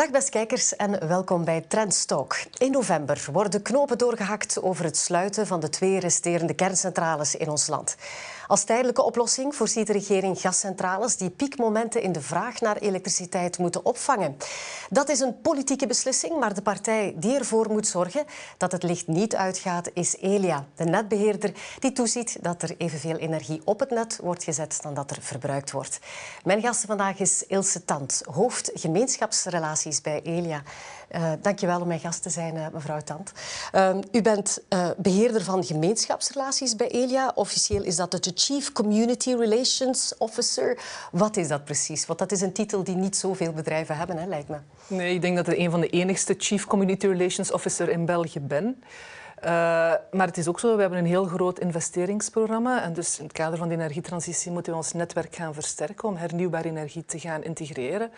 Dag beste kijkers en welkom bij Trendstalk. In november worden knopen doorgehakt over het sluiten van de twee resterende kerncentrales in ons land. Als tijdelijke oplossing voorziet de regering gascentrales die piekmomenten in de vraag naar elektriciteit moeten opvangen. Dat is een politieke beslissing, maar de partij die ervoor moet zorgen dat het licht niet uitgaat is Elia, de netbeheerder die toeziet dat er evenveel energie op het net wordt gezet dan dat er verbruikt wordt. Mijn gast vandaag is Ilse Tant, hoofd gemeenschapsrelaties bij Elia. Uh, dankjewel om mijn gast te zijn, uh, mevrouw Tant. Uh, u bent beheerder van gemeenschapsrelaties bij Elia. Officieel is dat de Chief Community Relations Officer. Wat is dat precies? Want dat is een titel die niet zoveel bedrijven hebben, hè, lijkt me. Nee, ik denk dat ik een van de enigste Chief Community Relations Officer in België ben. Uh, maar het is ook zo, we hebben een heel groot investeringsprogramma. En dus in het kader van de energietransitie moeten we ons netwerk gaan versterken om hernieuwbare energie te gaan integreren.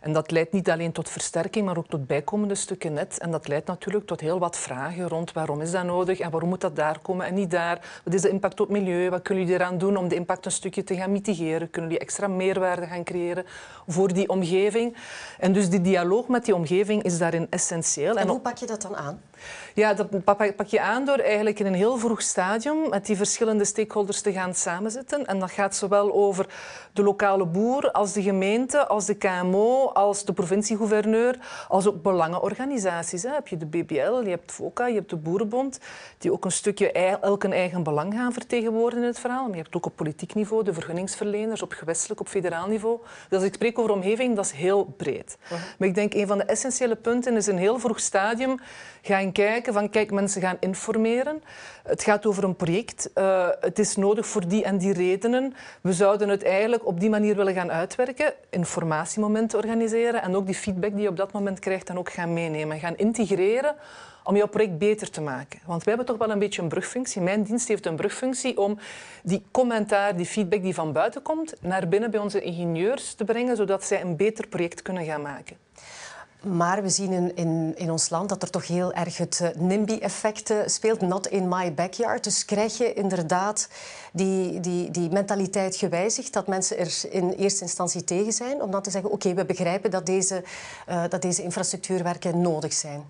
En dat leidt niet alleen tot versterking, maar ook tot bijkomende stukken net. En dat leidt natuurlijk tot heel wat vragen rond waarom is dat nodig en waarom moet dat daar komen en niet daar. Wat is de impact op het milieu? Wat kunnen jullie eraan doen om de impact een stukje te gaan mitigeren? Kunnen jullie extra meerwaarde gaan creëren voor die omgeving? En dus die dialoog met die omgeving is daarin essentieel. En hoe pak je dat dan aan? Ja, dat pak je aan door eigenlijk in een heel vroeg stadium met die verschillende stakeholders te gaan samenzetten. En dat gaat zowel over de lokale boer als de gemeente, als de KMO, als de provinciegouverneur, als ook belangenorganisaties. Hè. Heb je de BBL, je hebt FOCA, je hebt de Boerenbond, die ook een stukje elk een eigen belang gaan vertegenwoordigen in het verhaal. Maar je hebt ook op politiek niveau de vergunningsverleners, op gewestelijk, op federaal niveau. Dus als ik spreek over omgeving, dat is heel breed. Maar ik denk een van de essentiële punten is een heel vroeg stadium gaan kijken van kijk, mensen gaan informeren. Het gaat over een project. Uh, het is nodig voor die en die redenen. We zouden het eigenlijk op die manier willen gaan uitwerken, informatiemomenten organiseren en ook die feedback die je op dat moment krijgt dan ook gaan meenemen, gaan integreren om jouw project beter te maken. Want wij hebben toch wel een beetje een brugfunctie. Mijn dienst heeft een brugfunctie om die commentaar, die feedback die van buiten komt, naar binnen bij onze ingenieurs te brengen, zodat zij een beter project kunnen gaan maken. Maar we zien in, in, in, ons land dat er toch heel erg het uh, NIMBY-effect speelt. Not in my backyard. Dus krijg je inderdaad die, die, die mentaliteit gewijzigd dat mensen er in eerste instantie tegen zijn. Om dan te zeggen, oké, we begrijpen dat deze, uh, dat deze infrastructuurwerken nodig zijn.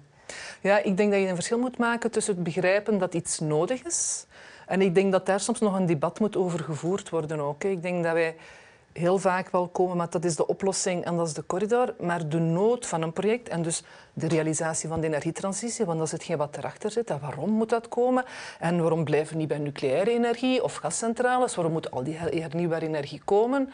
Ja, ik denk dat je een verschil moet maken tussen het begrijpen dat iets nodig is. En ik denk dat daar soms nog een debat moet over gevoerd worden ook. Ik denk dat wij heel vaak wel komen, maar dat is de oplossing en dat is de corridor. Maar de nood van een project en dus de realisatie van de energietransitie, want dat is hetgeen wat erachter zit. En waarom moet dat komen? En waarom blijven we niet bij nucleaire energie of gascentrales? Waarom moet al die hernieuwbare energie komen?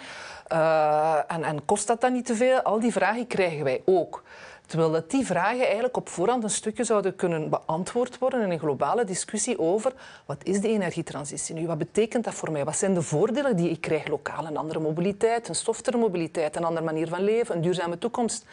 Uh, en, en kost dat dan niet te veel? Al die vragen krijgen wij ook. Terwijl dat die vragen eigenlijk op voorhand een stukje zouden kunnen beantwoord worden in een globale discussie over wat is de energietransitie nu? Wat betekent dat voor mij? Wat zijn de voordelen die ik krijg lokaal? Een andere mobiliteit, een softere mobiliteit, een andere manier van leven, een duurzame toekomst.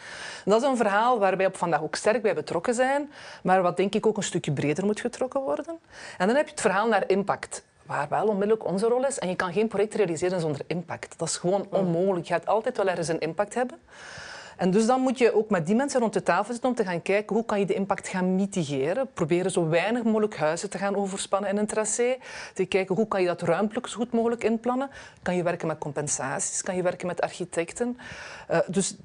dat is een verhaal waar wij op vandaag ook sterk bij betrokken zijn, maar wat denk ik ook een stukje breder moet getrokken worden. En dan heb je het verhaal naar impact waar wel onmiddellijk onze rol is. En je kan geen project realiseren zonder impact. Dat is gewoon onmogelijk. Je gaat altijd wel ergens een impact hebben. En dus dan moet je ook met die mensen rond de tafel zitten om te gaan kijken hoe kan je de impact gaan mitigeren. Proberen zo weinig mogelijk huizen te gaan overspannen in een tracé. Te kijken hoe kan je dat ruimtelijk zo goed mogelijk inplannen. Kan je werken met compensaties, kan je werken met architecten. Uh, dus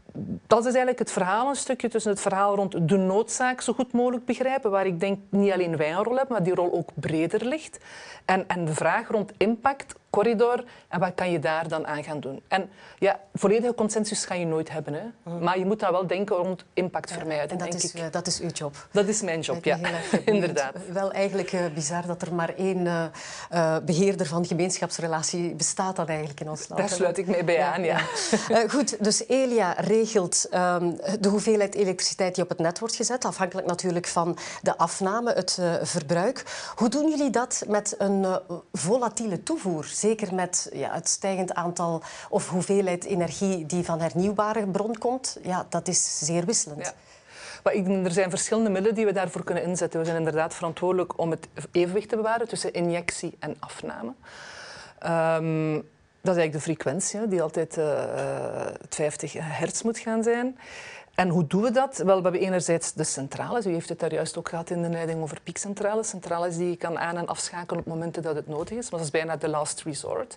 dat is eigenlijk het verhaal een stukje tussen het verhaal rond de noodzaak zo goed mogelijk begrijpen, waar ik denk niet alleen wij een rol hebben, maar die rol ook breder ligt. En, en de vraag rond impact, corridor en wat kan je daar dan aan gaan doen. En ja, volledige consensus ga je nooit hebben, hè? Mm. maar je moet dan wel denken rond impact vermijden. En dat denk is, ik. Uh, dat is uw job. Dat is mijn job, ja. Inderdaad. Wel eigenlijk uh, bizar dat er maar één uh, beheerder van gemeenschapsrelatie bestaat dan eigenlijk in ons land. Daar sluit ik mee bij aan, ja. ja. goed, dus Elia regelt um, de hoeveelheid elektriciteit die op het net wordt gezet, afhankelijk natuurlijk van de afname, het verbruik. Hoe doen jullie dat met een volatiele toevoer? Zeker met ja, het stijgend aantal of hoeveelheid energie die van hernieuwbare bron komt. Ja, dat is zeer wisselend. Ja. Maar er zijn verschillende middelen die we daarvoor kunnen inzetten. We zijn inderdaad verantwoordelijk om het evenwicht te bewaren tussen injectie en afname. Um, dat is eigenlijk de frequentie, die altijd uh, 50 hertz moet gaan zijn. En hoe doen we dat? Wel, we hebben enerzijds de centrales. U heeft het daar juist ook gehad in de leiding over piekcentrales. Centrales die je kan aan- en afschakelen op momenten dat het nodig is. Maar dat is bijna de last resort.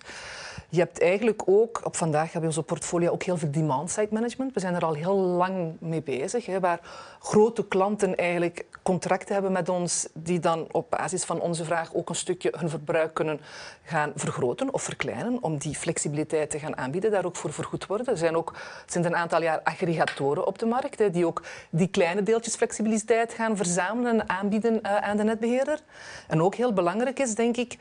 Je hebt eigenlijk ook, op vandaag hebben we onze portfolio ook heel veel demand-side management. We zijn er al heel lang mee bezig, hè, waar grote klanten eigenlijk contracten hebben met ons die dan op basis van onze vraag ook een stukje hun verbruik kunnen gaan vergroten of verkleinen om die flexibiliteit te gaan aanbieden, daar ook voor vergoed worden. Er zijn ook sinds een aantal jaar aggregatoren op de markt hè, die ook die kleine deeltjes flexibiliteit gaan verzamelen en aanbieden uh, aan de netbeheerder. En ook heel belangrijk is, denk ik,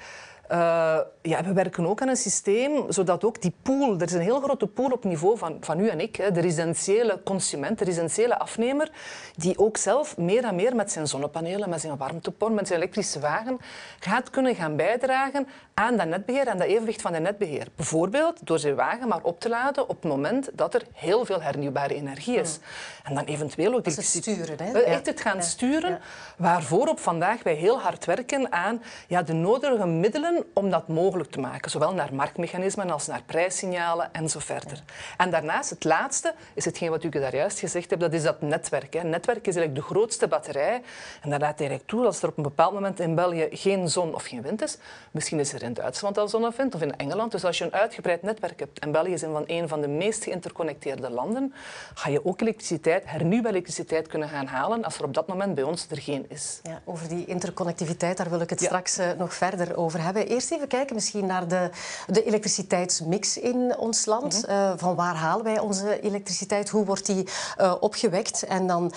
uh, ja, we werken ook aan een systeem zodat ook die pool, er is een heel grote pool op niveau van, van u en ik, hè, de residentiële consument, de residentiële afnemer, die ook zelf meer en meer met zijn zonnepanelen, met zijn warmtepomp, met zijn elektrische wagen gaat kunnen gaan bijdragen aan dat netbeheer, aan dat evenwicht van de netbeheer. Bijvoorbeeld door zijn wagen maar op te laden op het moment dat er heel veel hernieuwbare energie is. Hmm. En dan eventueel ook... Dat het sturen, hè? Echt het gaan sturen, waarvoor op vandaag wij heel hard werken aan ja, de nodige middelen om dat mogelijk te maken. Zowel naar marktmechanismen als naar prijssignalen en zo verder. En daarnaast, het laatste, is hetgeen wat u daar juist gezegd hebt, dat is dat netwerk. Hè. Netwerk is eigenlijk de grootste batterij. En dat laat eigenlijk toe als er op een bepaald moment in België geen zon of geen wind is. Misschien is er in Duitsland al zon of wind, of in Engeland. Dus als je een uitgebreid netwerk hebt, en België is een, een van de meest geïnterconnecteerde landen, ga je ook elektriciteit, hernieuwbare elektriciteit kunnen gaan halen als er op dat moment bij ons er geen is. Ja, over die interconnectiviteit, daar wil ik het ja. straks uh, nog verder over hebben. Eerst even kijken misschien naar de, de elektriciteitsmix in ons land. Mm -hmm. uh, van waar halen wij onze elektriciteit? Hoe wordt die uh, opgewekt? En dan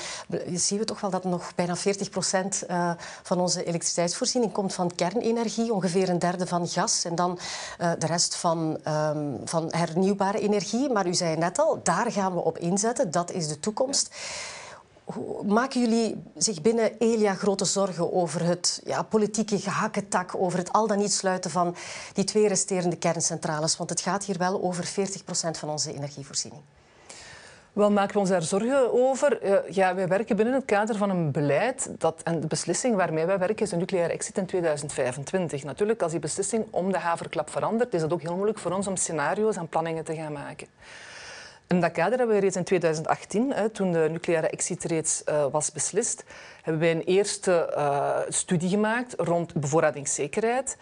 zien we toch wel dat nog bijna 40 procent uh, van onze elektriciteitsvoorziening komt van kernenergie. Ongeveer een derde van gas. En dan de rest van, um, van hernieuwbare energie. Maar u zei net al, daar gaan we op inzetten. Dat is de toekomst. Maken jullie zich binnen Elia grote zorgen over het ja, politieke gehakketak, over het al dan niet sluiten van die twee resterende kerncentrales? Want het gaat hier wel over 40 procent van onze energievoorziening. Wel maken we ons daar zorgen over. Uh, ja, wij werken binnen het kader van een beleid dat, en de beslissing waarmee wij werken is een nucleaire exit in 2025. Natuurlijk, als die beslissing om de haverklap verandert, is het ook heel moeilijk voor ons om scenario's en planningen te gaan maken. In dat kader hebben we reeds in 2018, hè, toen de nucleaire exit uh, was beslist, hebben wij een eerste uh, studie gemaakt rond bevoorradingszekerheid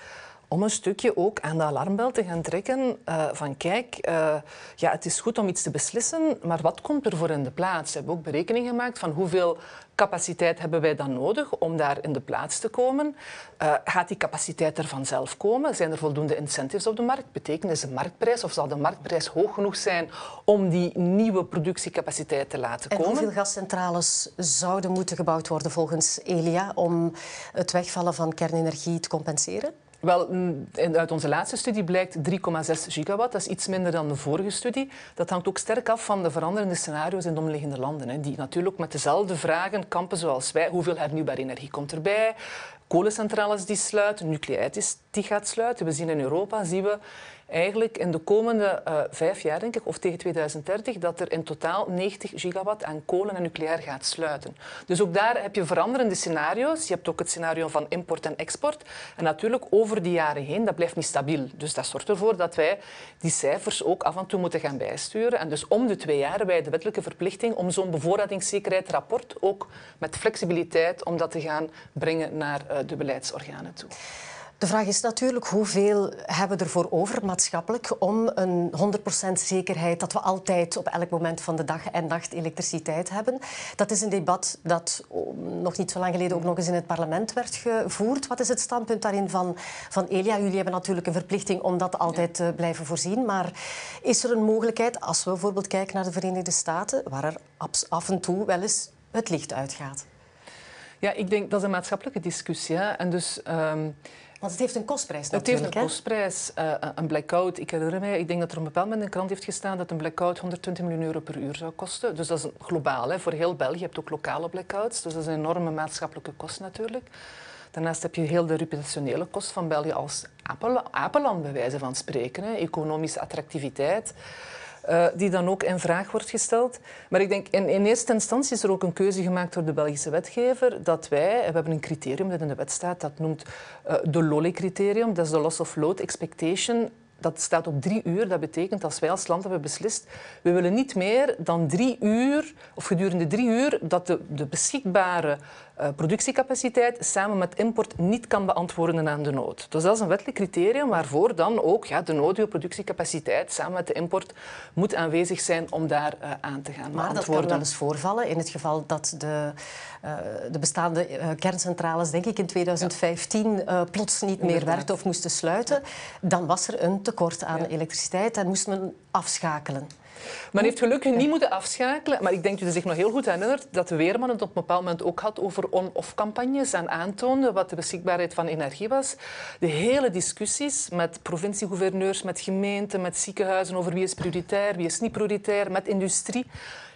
om een stukje ook aan de alarmbel te gaan trekken uh, van kijk, uh, ja, het is goed om iets te beslissen, maar wat komt er voor in de plaats? We hebben ook berekening gemaakt van hoeveel capaciteit hebben wij dan nodig om daar in de plaats te komen? Uh, gaat die capaciteit er vanzelf komen? Zijn er voldoende incentives op de markt? Betekent is de marktprijs of zal de marktprijs hoog genoeg zijn om die nieuwe productiecapaciteit te laten en komen? hoeveel gascentrales zouden moeten gebouwd worden volgens Elia om het wegvallen van kernenergie te compenseren? Wel, uit onze laatste studie blijkt 3,6 gigawatt. Dat is iets minder dan de vorige studie. Dat hangt ook sterk af van de veranderende scenario's in de omliggende landen. Hè, die natuurlijk met dezelfde vragen kampen zoals wij. Hoeveel hernieuwbare energie komt erbij? Kolencentrales die sluiten, nucleair die gaat sluiten. We zien in Europa, zien we eigenlijk in de komende uh, vijf jaar, denk ik, of tegen 2030, dat er in totaal 90 gigawatt aan kolen en nucleair gaat sluiten. Dus ook daar heb je veranderende scenario's. Je hebt ook het scenario van import en export. En natuurlijk over die jaren heen, dat blijft niet stabiel. Dus dat zorgt ervoor dat wij die cijfers ook af en toe moeten gaan bijsturen. En dus om de twee jaar wij de wettelijke verplichting om zo'n bevoorradingszekerheidsrapport ook met flexibiliteit om dat te gaan brengen naar uh, de beleidsorganen toe. De vraag is natuurlijk hoeveel hebben we ervoor over maatschappelijk om een 100% zekerheid dat we altijd op elk moment van de dag en nacht elektriciteit hebben. Dat is een debat dat nog niet zo lang geleden ook nog eens in het parlement werd gevoerd. Wat is het standpunt daarin van, van Elia? Jullie hebben natuurlijk een verplichting om dat altijd te blijven voorzien. Maar is er een mogelijkheid, als we bijvoorbeeld kijken naar de Verenigde Staten, waar er af en toe wel eens het licht uitgaat? Ja, ik denk dat is een maatschappelijke discussie. Hè? En dus... Um want het heeft een kostprijs natuurlijk. Het heeft een kostprijs. Uh, een blackout, ik herinner mij, ik denk dat er een bepaald moment in de krant heeft gestaan dat een blackout 120 miljoen euro per uur zou kosten. Dus dat is globaal, hè, voor heel België. Je hebt ook lokale blackouts, dus dat is een enorme maatschappelijke kost natuurlijk. Daarnaast heb je heel de reputationele kost van België als apenland, bij wijze van spreken. Hè. Economische attractiviteit. Uh, die dan ook in vraag wordt gesteld. Maar ik denk, in, in, eerste instantie is er ook een keuze gemaakt door de Belgische wetgever dat wij, we hebben een criterium dat in de wet staat, dat noemt uh, de LOLE-criterium, dat is de loss of load expectation. dat staat op drie uur. Dat betekent als wij als land hebben beslist, we willen niet meer dan drie uur, of gedurende drie uur, dat de, de beschikbare productiecapaciteit samen met import niet kan beantwoorden aan de nood. Dus dat is een wettelijk criterium waarvoor dan ook ja, de nodige productiecapaciteit samen met de import moet aanwezig zijn om daar uh, aan te gaan Maar dat kan wel eens voorvallen in het geval dat de, uh, de bestaande kerncentrales, denk ik in 2015, ja. plots niet meer werkten of moesten sluiten. Dan was er een tekort aan ja. elektriciteit en moest men afschakelen. Men heeft gelukkig niet moeten afschakelen. Maar ik denk dat u zich nog heel goed herinnert dat de Weerman het op een bepaald moment ook had over on-off campagnes en aantoonde wat de beschikbaarheid van energie was. De hele discussies met provinciegouverneurs, met gemeenten, met ziekenhuizen over wie is prioritair, wie is niet prioritair, met industrie.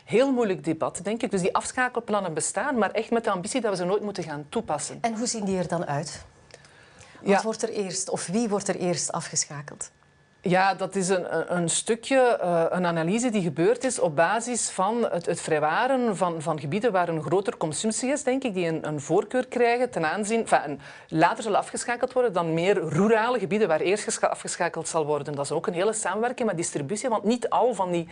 Heel moeilijk debat, denk ik. Dus die afschakelplannen bestaan, maar echt met de ambitie dat we ze nooit moeten gaan toepassen. En hoe zien die er dan uit? Wat ja. wordt er eerst, of wie wordt er eerst afgeschakeld? Ja, dat is een, een stukje, uh, een analyse die gebeurd is op basis van het, het vrijwaren van, van gebieden waar een grotere consumptie is, denk ik, die een, een voorkeur krijgen ten aanzien, enfin, later zullen afgeschakeld worden dan meer rurale gebieden waar eerst afgeschakeld zal worden. Dat is ook een hele samenwerking met distributie, want niet al van die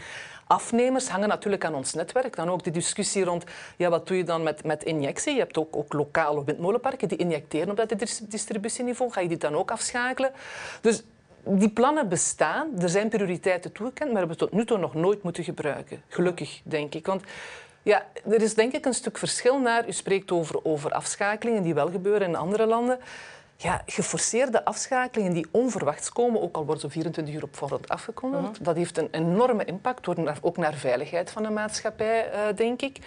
afnemers hangen natuurlijk aan ons netwerk. Dan ook de discussie rond, ja, wat doe je dan met, met injectie? Je hebt ook, ook lokale windmolenparken die injecteren op dat distributieniveau. Ga je die dan ook afschakelen? Dus die plannen bestaan, er zijn prioriteiten toegekend, maar hebben we tot nu toe nog nooit moeten gebruiken. Gelukkig, denk ik. Want ja, er is denk ik een stuk verschil naar... U spreekt over, over afschakelingen die wel gebeuren in andere landen. Ja, geforceerde afschakelingen die onverwachts komen, ook al worden ze 24 uur op voorhand afgekondigd, mhm. dat heeft een enorme impact, ook naar veiligheid van de maatschappij, uh, denk ik.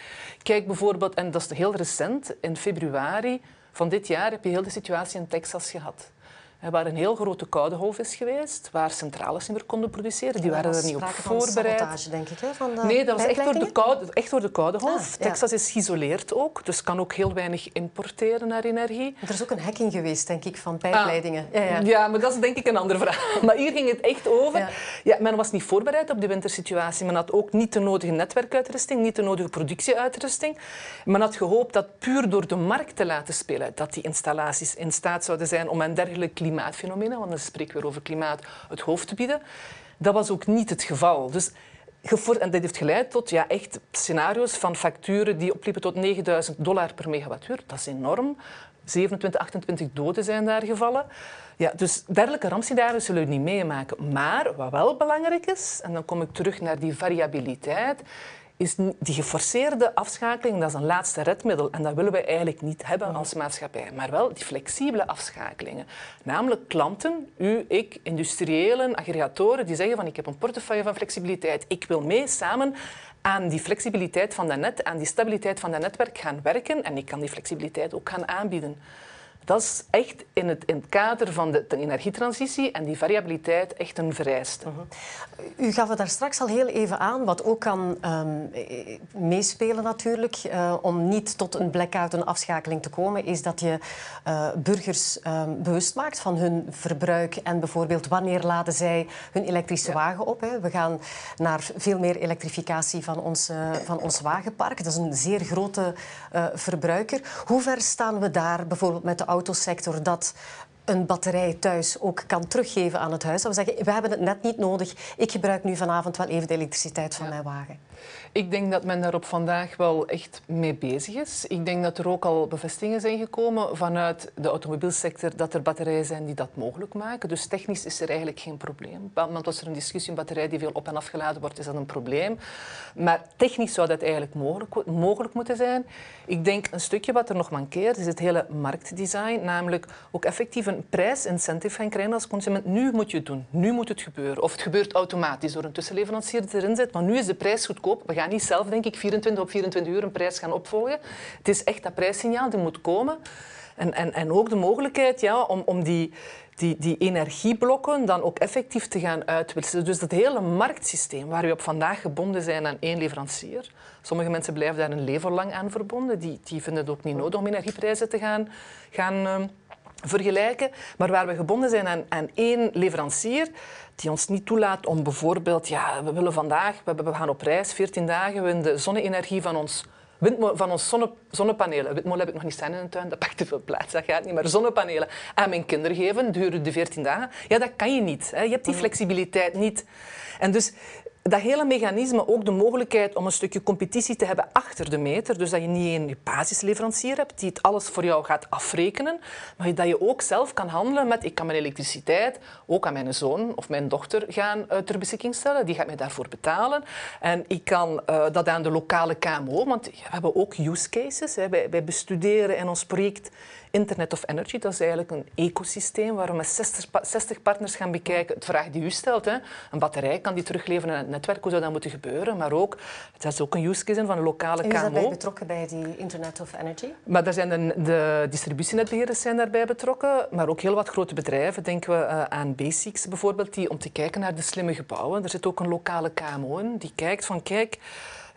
Kijk bijvoorbeeld, en dat is heel recent, in februari van dit jaar heb je heel de situatie in Texas gehad waar een heel grote koude golf is geweest, waar centrales niet meer konden produceren. Die waren er niet op voorbereid. Sabotage, denk ik, hè, van de nee, dat was echt door de koude, echt door de koude ah. Texas is geïsoleerd ook, dus kan ook heel weinig importeren naar energie. Er is ook een hacking geweest, denk ik, van pijpleidingen. Ah, ja, ja. ja, maar dat is denk ik een andere vraag. Maar hier ging het echt over. Ja. men was niet voorbereid op de wintersituatie. Men had ook niet de nodige netwerkuitrusting, niet de nodige productieuitrusting. Men had gehoopt dat puur door de markt te laten spelen, dat die installaties in staat zouden zijn om een dergelijke klimaatfenomenen, want dan spreken we over klimaat, het hoofd te bieden. Dat was ook niet het geval. Dus en dat heeft geleid tot ja, echt scenario's van facturen die opliepen tot 9000 dollar per megawattuur. Dat is enorm. 27, 28 doden zijn daar gevallen. Ja, dus dergelijke rampscenario's zullen we niet meemaken. Maar wat wel belangrijk is, en dan kom ik terug naar die variabiliteit, is die geforceerde afschakeling, dat is een laatste redmiddel. En dat willen we eigenlijk niet hebben als maatschappij. Maar wel die flexibele afschakelingen. Namelijk klanten, u, ik, industriëlen, aggregatoren, die zeggen van ik heb een portefeuille van flexibiliteit. Ik wil mee samen aan die flexibiliteit van dat net, aan die stabiliteit van dat netwerk gaan werken. En ik kan die flexibiliteit ook gaan aanbieden. Dat is echt in het, in het kader van de, de, energietransitie en die variabiliteit echt een vereiste. Uh U gaf het daar straks al heel even aan, wat ook kan um, meespelen natuurlijk, uh, om niet tot een blackout, een afschakeling te komen, is dat je uh, burgers um, bewust maakt van hun verbruik en bijvoorbeeld wanneer laden zij hun elektrische ja. wagen op. Hè. We gaan naar veel meer elektrificatie van ons, van ons wagenpark. Dat is een zeer grote verbruiker. Hoe ver staan we daar bijvoorbeeld met de autosector dat een batterij thuis ook kan teruggeven aan het huis. Dat we zeggen, we hebben het net niet nodig. Ik gebruik nu vanavond wel even de elektriciteit van mijn wagen. Ik denk dat men daar op vandaag wel echt mee bezig is. Ik denk dat er ook al bevestigingen zijn gekomen vanuit de automobielsector dat er batterijen zijn die dat mogelijk maken. Dus technisch is er eigenlijk geen probleem. Want was er een discussie, een batterij die veel op- en afgeladen wordt, is dat een probleem. Maar technisch zou dat eigenlijk mogelijk, mogelijk moeten zijn. Ik denk een stukje wat er nog mankeert, is het hele marktdesign. Namelijk ook effectief een prijsincentive gaan krijgen als consument. Nu moet je het doen, nu moet het gebeuren. Of het gebeurt automatisch door een tussenleverancier erin zet. Maar nu is de prijs goedkoop. We gaan niet zelf, denk ik, 24 op 24 uur een prijs gaan opvolgen. Het is echt dat prijssignaal, die moet komen. En, en, en ook de mogelijkheid ja, om, om die, die, die energieblokken dan ook effectief te gaan uitwisselen. Dus dat hele marktsysteem waar we op vandaag gebonden zijn aan één leverancier. Sommige mensen blijven daar een leven lang aan verbonden. Die, die vinden het ook niet nodig om energieprijzen te gaan, gaan uh, vergelijken. Maar waar we gebonden zijn aan, aan één leverancier, die ons niet toelaat om bijvoorbeeld, ja, we willen vandaag, we gaan op reis, 14 dagen, we willen de zonne-energie van ons van ons zonne, zonnepanelen. Windmolen heb ik nog niet staan in de tuin, dat pakt te veel plaats, dat gaat niet. Maar zonnepanelen aan mijn kinderen geven, duren de 14 dagen. Ja, dat kan je niet. Hè. Je hebt die flexibiliteit niet. En dus dat hele mechanisme ook de mogelijkheid om een stukje competitie te hebben achter de meter. Dus dat je niet een basisleverancier hebt die het alles voor jou gaat afrekenen, maar dat je ook zelf kan handelen met ik kan mijn elektriciteit ook aan mijn zoon of mijn dochter gaan uh, ter beschikking stellen. Die gaat mij daarvoor betalen. En ik kan uh, dat aan de lokale KMO, want we hebben ook use cases. Hè. Wij bestuderen in ons project Internet of Energy, dat is eigenlijk een ecosysteem waar we met 60, 60 partners gaan bekijken. Het vraag die u stelt, hè. een batterij kan die terugleveren aan het netwerk, hoe zou dat moeten gebeuren? Maar ook, het is ook een use case van een lokale KMO. En is betrokken bij die Internet of Energy? Maar daar zijn de, de distributienetbeheerders zijn daarbij betrokken, maar ook heel wat grote bedrijven. Denken we uh, aan Basics bijvoorbeeld, die om te kijken naar de slimme gebouwen. Er zit ook een lokale KMO in, die kijkt van kijk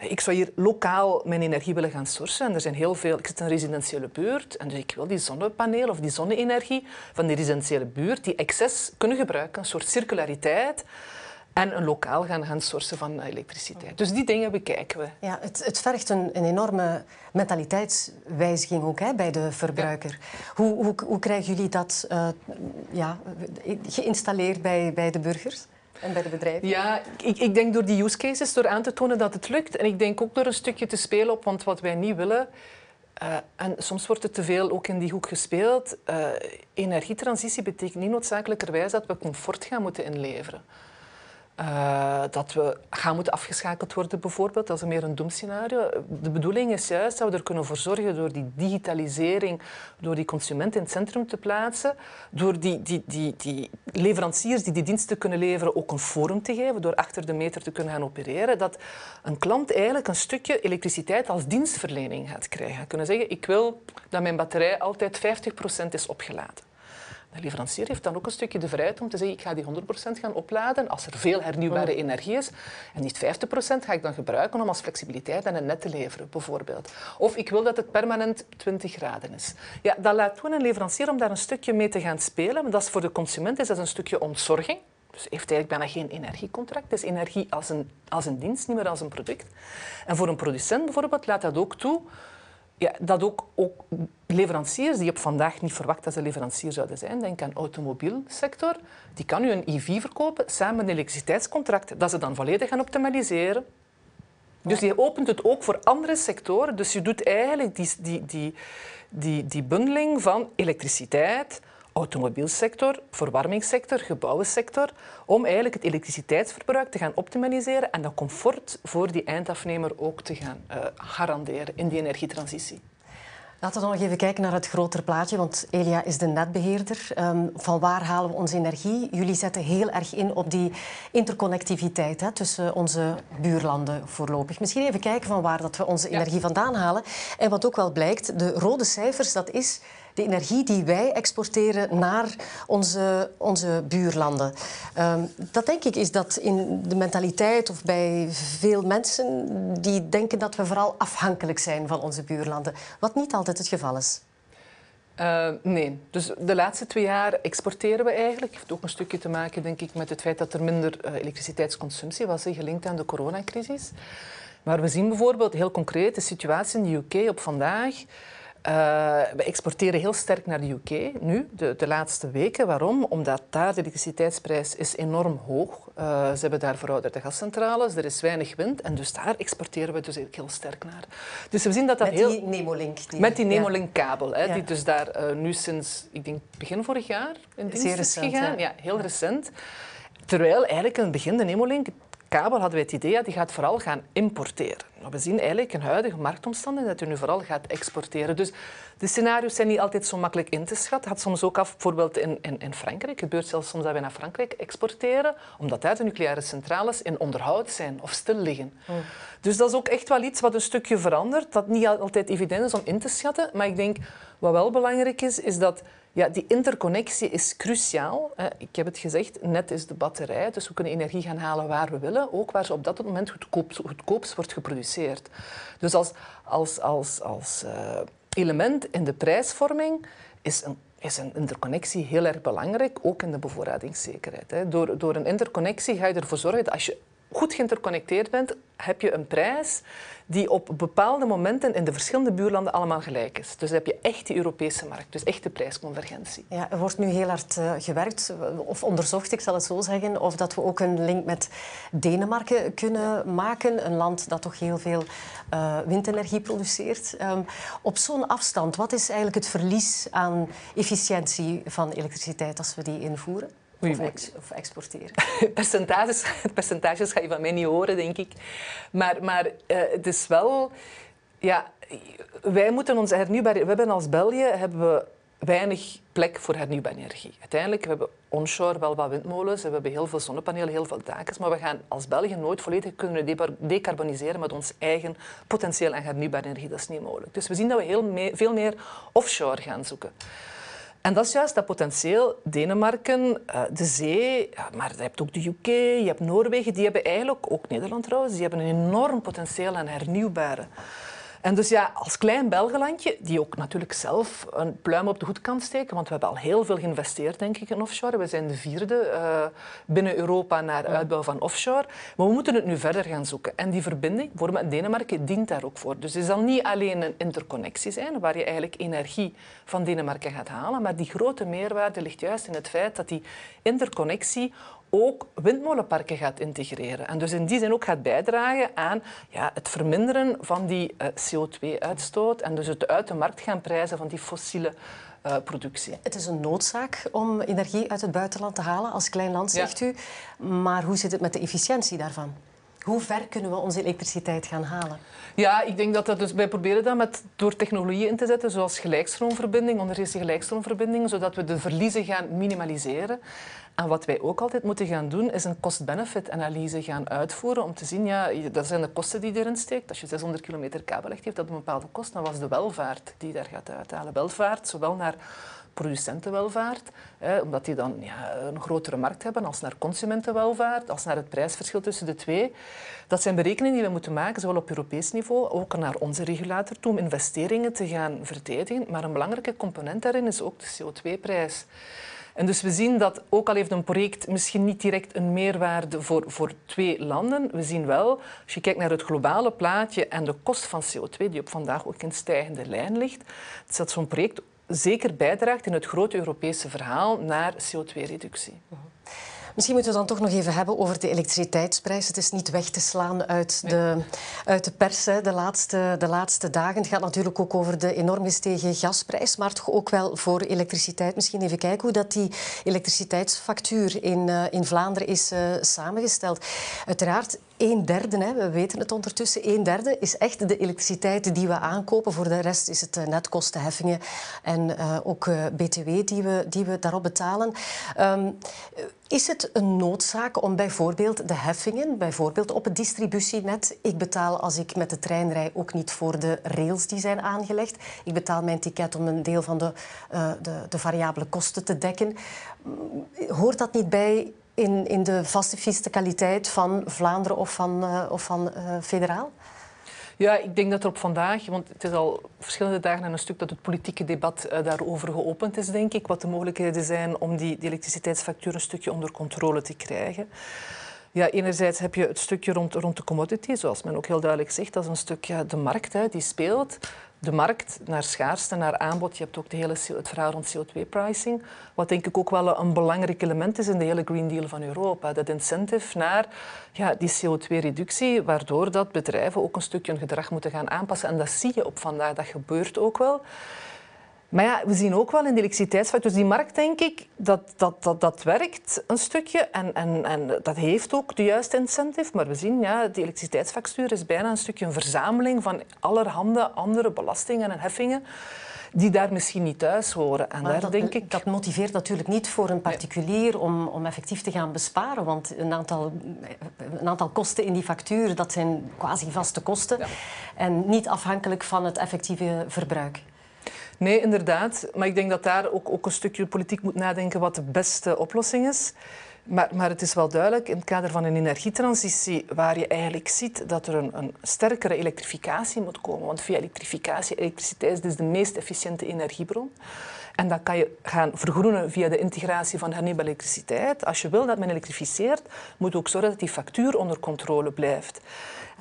ik zou hier lokaal mijn energie willen gaan sourcen. En er zijn heel veel... Ik zit in een residentiële buurt en dus ik wil die zonnepanelen of die zonne-energie van die residentiële buurt, die excess kunnen gebruiken, een soort circulariteit en een lokaal gaan, gaan sourcen van elektriciteit. Dus die dingen bekijken we. Ja, het, het vergt een, een, enorme mentaliteitswijziging ook hè, bij de verbruiker. Hoe, hoe, hoe, krijgen jullie dat uh, ja, geïnstalleerd bij, bij de burgers? En bij de bedrijven? Ja, ik, ik, denk door die use cases, door aan te tonen dat het lukt. En ik denk ook door een stukje te spelen op, want wat wij niet willen... Uh, en soms wordt het te veel ook in die hoek gespeeld. Uh, energietransitie betekent niet noodzakelijkerwijs dat we comfort gaan moeten inleveren. Uh, dat we gaan moeten afgeschakeld worden, bijvoorbeeld. Dat is meer een doemscenario. De bedoeling is juist dat we er kunnen voor zorgen door die digitalisering, door die consument in het centrum te plaatsen, door die, die, die, die leveranciers die die diensten kunnen leveren ook een forum te geven, door achter de meter te kunnen gaan opereren, dat een klant eigenlijk een stukje elektriciteit als dienstverlening gaat krijgen. Kunnen zeggen, ik wil dat mijn batterij altijd 50% is opgeladen. De leverancier heeft dan ook een stukje de vrijheid om te zeggen ik ga die 100% gaan opladen als er veel hernieuwbare energie is. En niet 50% ga ik dan gebruiken om als flexibiliteit aan het net te leveren, bijvoorbeeld. Of ik wil dat het permanent 20 graden is. Ja, dat laat toen een leverancier om daar een stukje mee te gaan spelen. Maar dat is voor de consument is dat een stukje ontzorging. Dus heeft eigenlijk bijna geen energiecontract. Het is energie als een, als een dienst, niet meer als een product. En voor een producent bijvoorbeeld laat dat ook toe ja, dat ook, ook leveranciers die op vandaag niet verwacht dat ze leverancier zouden zijn, denk aan de automobielsector, die kan u een EV verkopen samen met een elektriciteitscontract, dat ze dan volledig gaan optimaliseren. Dus je opent het ook voor andere sectoren. Dus je doet eigenlijk die, die, die, die, die bundeling van elektriciteit, automobielsector, verwarmingssector, gebouwensector, om eigenlijk het elektriciteitsverbruik te gaan optimaliseren en dat comfort voor die eindafnemer ook te gaan uh, garanderen in die energietransitie. Laten we dan nog even kijken naar het grotere plaatje, want Elia is de netbeheerder. Um, van waar halen we onze energie? Jullie zetten heel erg in op die interconnectiviteit hè, tussen onze buurlanden voorlopig. Misschien even kijken van waar dat we onze energie vandaan halen. En wat ook wel blijkt, de rode cijfers, dat is de energie die wij exporteren naar onze, onze buurlanden. Um, dat denk ik is dat in de mentaliteit of bij veel mensen die denken dat we vooral afhankelijk zijn van onze buurlanden. Wat niet altijd het geval is. Uh, nee, dus de laatste twee jaar exporteren we eigenlijk. Heeft ook een stukje te maken, denk ik, met het feit dat er minder uh, elektriciteitsconsumptie was, gelinkt aan de coronacrisis. Maar we zien bijvoorbeeld heel concreet de situatie in de UK op vandaag. Uh, we exporteren heel sterk naar de UK nu, de, de, laatste weken. Waarom? Omdat daar de elektriciteitsprijs is enorm hoog. Uh, ze hebben daar verouderde gascentrales, er is weinig wind en dus daar exporteren we dus heel sterk naar. Dus we zien dat dat met heel... die Nemolink. Die... Met die Nemolink-kabel, ja. die dus daar uh, nu sinds, ik denk begin vorig jaar in dienst recent, is gegaan. Ja, ja heel recent. Terwijl eigenlijk in het begin de Nemolink kabel hadden we het idee dat die gaat vooral gaan importeren. We zien eigenlijk in huidige marktomstandigheden dat hij nu vooral gaat exporteren. Dus de scenario's zijn niet altijd zo makkelijk in te schatten. Het gaat soms ook af, bijvoorbeeld in, in, in Frankrijk. Het gebeurt zelfs soms dat we naar Frankrijk exporteren, omdat daar de nucleaire centrales in onderhoud zijn of stil liggen. Hmm. Dus dat is ook echt wel iets wat een stukje verandert, dat niet altijd evident is om in te schatten. Maar ik denk, wat wel belangrijk is, is dat ja, die interconnectie is cruciaal. Ik heb het gezegd, net is de batterij, dus we kunnen energie gaan halen waar we willen, ook waar ze op dat moment goedkoop, goedkoopst wordt geproduceerd. Dus als, als, als, als uh, element in de prijsvorming is een is een interconnectie heel erg belangrijk, ook in de bevoorradingszekerheid. Door, door een interconnectie ga je ervoor zorgen dat als je goed geïnterconnecteerd bent, heb je een prijs die op bepaalde momenten in de verschillende buurlanden allemaal gelijk is. Dus dan heb je echt die Europese markt, dus echte prijsconvergentie. Ja, er wordt nu heel hard uh, gewerkt, of onderzocht, ik zal het zo zeggen, of dat we ook een link met Denemarken kunnen maken. Een land dat toch heel veel uh, windenergie produceert. Um, op zo'n afstand, wat is eigenlijk het verlies aan efficiëntie van elektriciteit als we die invoeren? Of, ex of, exporteren. percentages, percentages ga je van mij niet horen, denk ik. Maar, maar uh, het is wel... Ja, wij moeten ons hernieuwbare... We hebben als België hebben we weinig plek voor hernieuwbare energie. Uiteindelijk, we hebben onshore wel wat windmolens, we hebben heel veel zonnepanelen, heel veel daken, maar we gaan als België nooit volledig kunnen decarboniseren met ons eigen potentieel aan hernieuwbare energie. Dat is niet mogelijk. Dus we zien dat we heel mee, veel meer offshore gaan zoeken. En dat is juist dat potentieel. Denemarken, eh, de zee, maar je hebt ook de UK, je hebt Noorwegen, die hebben eigenlijk, ook Nederland trouwens, die hebben een enorm potentieel aan hernieuwbare. En dus ja, als klein Belgelandje, die ook natuurlijk zelf een pluim op de hoed kan steken, want we hebben al heel veel geïnvesteerd, denk ik, in offshore. We zijn de vierde uh, binnen Europa naar uitbouw van offshore. Maar we moeten het nu verder gaan zoeken. En die verbinding, bijvoorbeeld met Denemarken, dient daar ook voor. Dus het zal niet alleen een interconnectie zijn, waar je eigenlijk energie van Denemarken gaat halen, maar die grote meerwaarde ligt juist in het feit dat die interconnectie ook windmolenparken gaat integreren. En dus in die zin ook gaat bijdragen aan ja, het verminderen van die uh, CO2-uitstoot en dus het uit de markt gaan prijzen van die fossiele uh, productie. Het is een noodzaak om energie uit het buitenland te halen als klein land, zegt u. Maar hoe zit het met de efficiëntie daarvan? Hoe ver kunnen we onze elektriciteit gaan halen? Ja, ik denk dat dat dus, wij proberen dat met, door technologieën in te zetten, zoals gelijkstroomverbinding, onderzeese gelijkstroomverbinding, zodat we de verliezen gaan minimaliseren. En wat wij ook altijd moeten gaan doen, is een cost-benefit-analyse gaan uitvoeren om te zien, ja, dat zijn de kosten die erin steekt. Als je 600 kilometer kabel legt, heeft dat een bepaalde kost. Dan was de welvaart die daar gaat uithalen. Welvaart, zowel naar producentenwelvaart, omdat die dan ja, een grotere markt hebben, als naar consumentenwelvaart, als naar het prijsverschil tussen de twee. Dat zijn berekeningen die we moeten maken, zowel op Europees niveau, ook naar onze regulator toe, om investeringen te gaan verdedigen. Maar een belangrijke component daarin is ook de CO2-prijs. En dus we zien dat, ook al heeft een project misschien niet direct een meerwaarde voor, voor twee landen, we zien wel, als je kijkt naar het globale plaatje en de kost van CO2, die op vandaag ook in stijgende lijn ligt, dat zo'n project zeker bijdraagt in het grote Europese verhaal naar CO2-reductie. Misschien moeten we dan toch nog even hebben over de elektriciteitsprijs. Het is niet weg te slaan uit de, uit de pers de laatste, de laatste dagen. Het gaat natuurlijk ook over de enorm gestegen gasprijs, maar toch ook wel voor elektriciteit. Misschien even kijken hoe dat die elektriciteitsfactuur in, uh, in Vlaanderen is uh, samengesteld. Uiteraard, een derde, hè, we weten het ondertussen, een derde is echt de elektriciteit die we aankopen. Voor de rest is het uh, netkostenheffingen en ook btw die we, die we daarop betalen. Um, is het een noodzaak om bijvoorbeeld de heffingen, bijvoorbeeld op het distributienet, ik betaal als ik met de trein rij ook niet voor de rails die zijn aangelegd. Ik betaal mijn ticket om een deel van de, de, de variabele kosten te dekken. Hoort dat niet bij in, in de vaste fiscaliteit van Vlaanderen of van, uh, of van uh, federaal? Ja, ik denk dat er op vandaag, want het is al verschillende dagen en een stuk dat het politieke debat uh, daarover geopend is, denk ik, wat de mogelijkheden zijn om die, die elektriciteitsfactuur een stukje onder controle te krijgen. Ja, enerzijds heb je het stukje rond, rond de commodity, zoals men ook heel duidelijk zegt. Dat is een stukje de markt hè, die speelt de markt naar schaarste, naar aanbod. Je hebt ook de hele, het verhaal rond CO2-pricing. Wat denk ik ook wel een belangrijk element is in de hele Green Deal van Europa. Dat incentive naar ja, die CO2-reductie, waardoor dat bedrijven ook een stukje hun gedrag moeten gaan aanpassen. En dat zie je op vandaag, dat gebeurt ook wel. Maar ja, we zien ook wel in de elektriciteitsfactuur, dus die markt denk ik, dat, dat, dat, dat werkt een stukje en, en, en dat heeft ook de juiste incentive. Maar we zien, ja, die elektriciteitsfactuur is bijna een stukje een verzameling van allerhande andere belastingen en heffingen die daar misschien niet thuis horen. En daar dat, denk ik... dat motiveert natuurlijk niet voor een particulier om, om effectief te gaan besparen. Want een aantal, een aantal kosten in die factuur, dat zijn quasi vaste kosten. En niet afhankelijk van het effectieve verbruik. Nee, inderdaad. Maar ik denk dat daar ook, ook een stukje politiek moet nadenken wat de beste oplossing is. Maar, maar, het is wel duidelijk, in het kader van een energietransitie, waar je eigenlijk ziet dat er een, een sterkere elektrificatie moet komen. Want via elektrificatie, elektriciteit is dus de meest efficiënte energiebron. En dat kan je gaan vergroenen via de integratie van hernieuwbare elektriciteit. Als je wil dat men elektrificeert, moet ook zorgen dat die factuur onder controle blijft.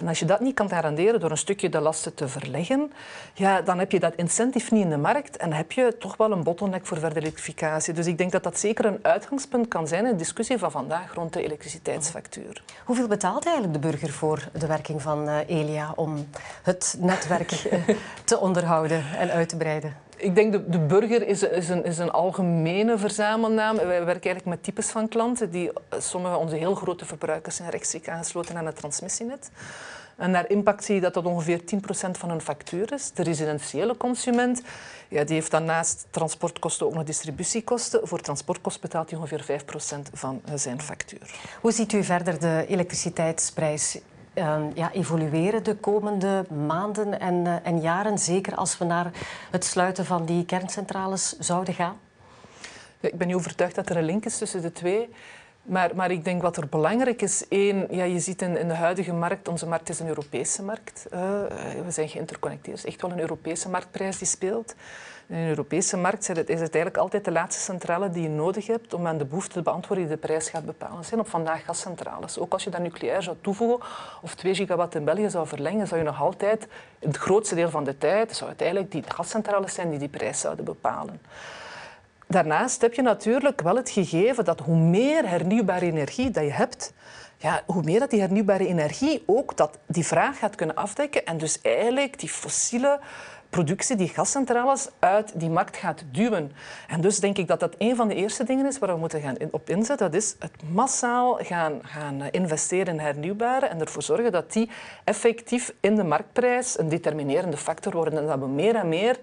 En als je dat niet kan garanderen door een stukje de lasten te verleggen, ja, dan heb je dat incentive niet in de markt en heb je toch wel een bottleneck voor verdere elektrificatie. Dus ik denk dat dat zeker een uitgangspunt kan zijn in de discussie van vandaag rond de elektriciteitsfactuur. Hoeveel betaalt eigenlijk de burger voor de werking van uh, Elia om het netwerk te onderhouden en uit te breiden? Ik denk de, de burger is, is, een, is een algemene verzamelnaam. Wij werken eigenlijk met types van klanten. Die, sommige onze heel grote verbruikers zijn rechtstreeks aangesloten aan het transmissienet. En naar impact zie je dat dat ongeveer 10% van hun factuur is. De residentiële consument ja, die heeft dan naast transportkosten ook nog distributiekosten. Voor transportkosten betaalt hij ongeveer 5% van zijn factuur. Hoe ziet u verder de elektriciteitsprijs ja, evolueren de komende maanden en, uh, en jaren? Zeker als we naar het sluiten van die kerncentrales zouden gaan? Ik ben niet overtuigd dat er een link is tussen de twee. Maar, maar ik denk wat er belangrijk is, één, ja, je ziet in, in de huidige markt, onze markt is een Europese markt. Uh, we zijn geïnterconnecteerd. Het is echt wel een Europese marktprijs die speelt. In een Europese markt is het, eigenlijk altijd de laatste centrale die je nodig hebt om aan de behoefte te beantwoorden die de prijs gaat bepalen. zijn op vandaag gascentrales. Ook als je daar nucleair zou toevoegen of 2 gigawatt in België zou verlengen, zou je nog altijd, het grootste deel van de tijd, zou het eigenlijk die gascentrales zijn die die prijs zouden bepalen. Daarnaast heb je natuurlijk wel het gegeven dat hoe meer hernieuwbare energie dat je hebt, ja, hoe meer dat die hernieuwbare energie ook dat die vraag gaat kunnen afdekken en dus eigenlijk die fossiele productie, die gascentrales, uit die markt gaat duwen. En dus denk ik dat dat een van de eerste dingen is waar we moeten gaan op inzetten. Dat is het massaal gaan, gaan investeren in hernieuwbare en ervoor zorgen dat die effectief in de marktprijs een determinerende factor worden. En dat we meer en meer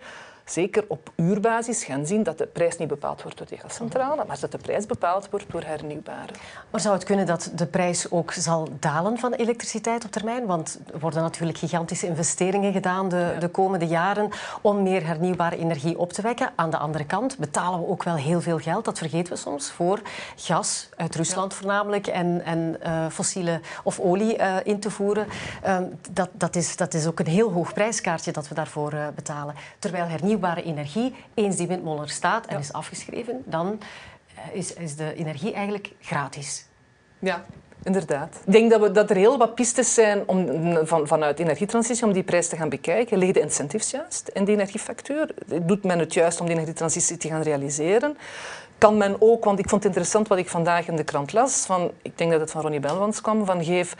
zeker op uurbasis gaan zien dat de prijs niet bepaald wordt door die gascentrale, maar dat de prijs bepaald wordt door hernieuwbare. Maar zou het kunnen dat de prijs ook zal dalen van elektriciteit op termijn? Want er worden natuurlijk gigantische investeringen gedaan de, ja. de komende jaren om meer hernieuwbare energie op te wekken. Aan de andere kant betalen we ook wel heel veel geld, dat vergeten we soms, voor gas uit Rusland ja. voornamelijk en, en uh, fossiele of olie uh, in te voeren. Uh, dat, dat, is, dat is ook een heel hoog prijskaartje dat we daarvoor betalen. Terwijl hernieuwbare hernieuwbare energie, eens die windmolen er staat en ja. is afgeschreven, dan is, is de energie eigenlijk gratis. Ja, Inderdaad. Ik denk dat, we, dat er heel wat pistes zijn om, van, vanuit energietransitie om die prijs te gaan bekijken. Liggen de incentives juist in die energiefactuur? Doet men het juist om die energietransitie te gaan realiseren? kan men ook, want ik vond het interessant wat ik vandaag in de krant las, van, ik denk dat het van Ronnie Belwans kwam, van geef,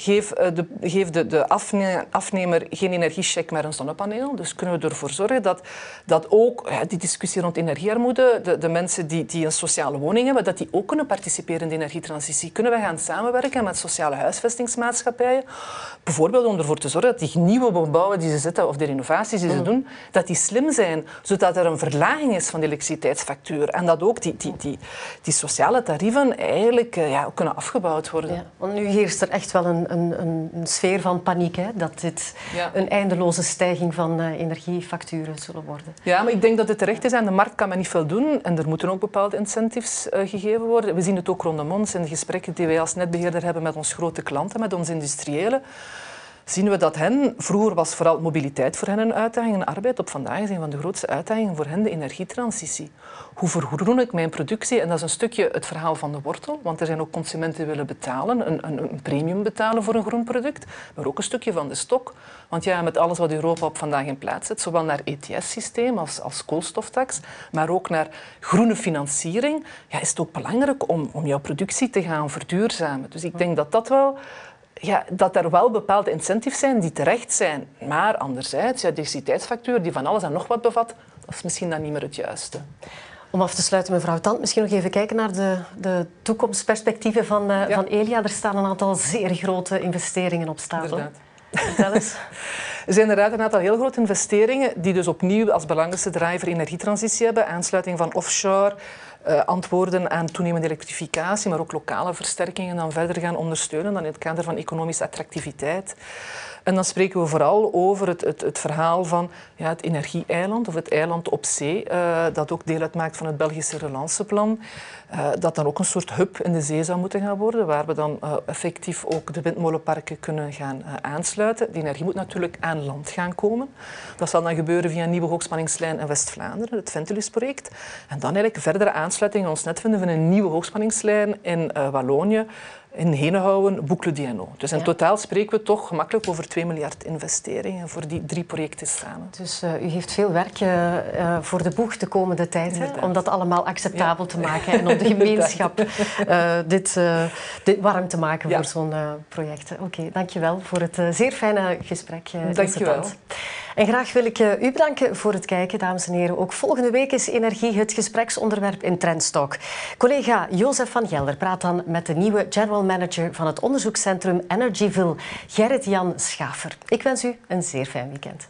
geef, uh, de, geef de, de afne afnemer geen energiecheck, maar een zonnepaneel. Dus kunnen we ervoor zorgen dat, dat ook ja, die discussie rond energiearmoede, de, de mensen die, die een sociale woning hebben, dat die ook kunnen participeren in de energietransitie. Kunnen we gaan samenwerken met sociale huisvestingsmaatschappijen, bijvoorbeeld om ervoor te zorgen dat die nieuwe gebouwen die ze zetten, of de renovaties die ze doen, dat die slim zijn, zodat er een verlaging is van de elektriciteitsfactuur. En dat ook die, die, die, die sociale tarieven eigenlijk uh, ja, kunnen afgebouwd worden. Ja, want nu heerst er echt wel een, een, een sfeer van paniek, hè, dat dit ja. een eindeloze stijging van uh, energiefacturen zullen worden. Ja, maar ik denk dat het terecht is. Aan de markt kan men niet veel doen en er moeten ook bepaalde incentives uh, gegeven worden. We zien het ook rondom ons in de gesprekken die wij als netbeheerder hebben met onze grote klanten, met onze industriëlen zien we dat hen, vroeger was vooral mobiliteit voor hen een uitdaging en arbeid. Op vandaag is een van de grootste uitdagingen voor hen de energietransitie. Hoe vergroen ik mijn productie? En dat is een stukje het verhaal van de wortel, want er zijn ook consumenten die willen betalen, een, een, een premium betalen voor een groen product, maar ook een stukje van de stok. Want ja, met alles wat Europa op vandaag in plaats zet, zowel naar ETS-systeem als, als koolstoftax, maar ook naar groene financiering, ja, is het ook belangrijk om, om jouw productie te gaan verduurzamen. Dus ik denk dat dat wel ja, dat er wel bepaalde incentives zijn die terecht zijn. Maar anderzijds, ja, de diversiteitsfactuur die van alles en nog wat bevat, dat is misschien dan niet meer het juiste. Om af te sluiten, mevrouw Tant, misschien nog even kijken naar de, de toekomstperspectieven van, uh, ja. van Elia. Er staan een aantal zeer grote investeringen op stapel. Vertel eens. Er zijn inderdaad een aantal heel grote investeringen die dus opnieuw als belangrijkste driver energietransitie hebben. Aansluiting van offshore, uh, antwoorden aan toenemende elektrificatie, maar ook lokale versterkingen dan verder gaan ondersteunen dan in het kader van economische attractiviteit. En dan spreken we vooral over het, het, het verhaal van ja, het energie-eiland of het eiland op zee, uh, dat ook deel uitmaakt van het Belgische relanceplan. Uh, dat dan ook een soort hub in de zee zou moeten gaan worden, waar we dan uh, effectief ook de windmolenparken kunnen gaan aansluiten. Die energie moet natuurlijk aan land gaan komen. Dat zal dan gebeuren via een nieuwe hoogspanningslijn in West-Vlaanderen, het Ventulis-project. En dan eigenlijk verdere aansluiting aan ons net vinden van een nieuwe hoogspanningslijn in Wallonië, in Henenhouden, Boucle Diano. Dus in ja. totaal spreken we toch gemakkelijk over 2 miljard investeringen voor die drie projecten samen. Dus uh, u heeft veel werk uh, voor de boeg de komende tijd, hè, om dat allemaal acceptabel ja. te maken en om de gemeenschap dit, dit, warm te maken ja. voor zo'n project. Oké, okay, dankjewel voor het zeer fijne gesprek. dankjewel. En graag wil ik u bedanken voor het kijken, dames en heren. Ook volgende week is energie het gespreksonderwerp in Trendstalk. Collega Jozef van Gelder praat dan met de nieuwe general manager van het onderzoekscentrum Energyville, Gerrit-Jan Schafer. Ik wens u een zeer fijn weekend.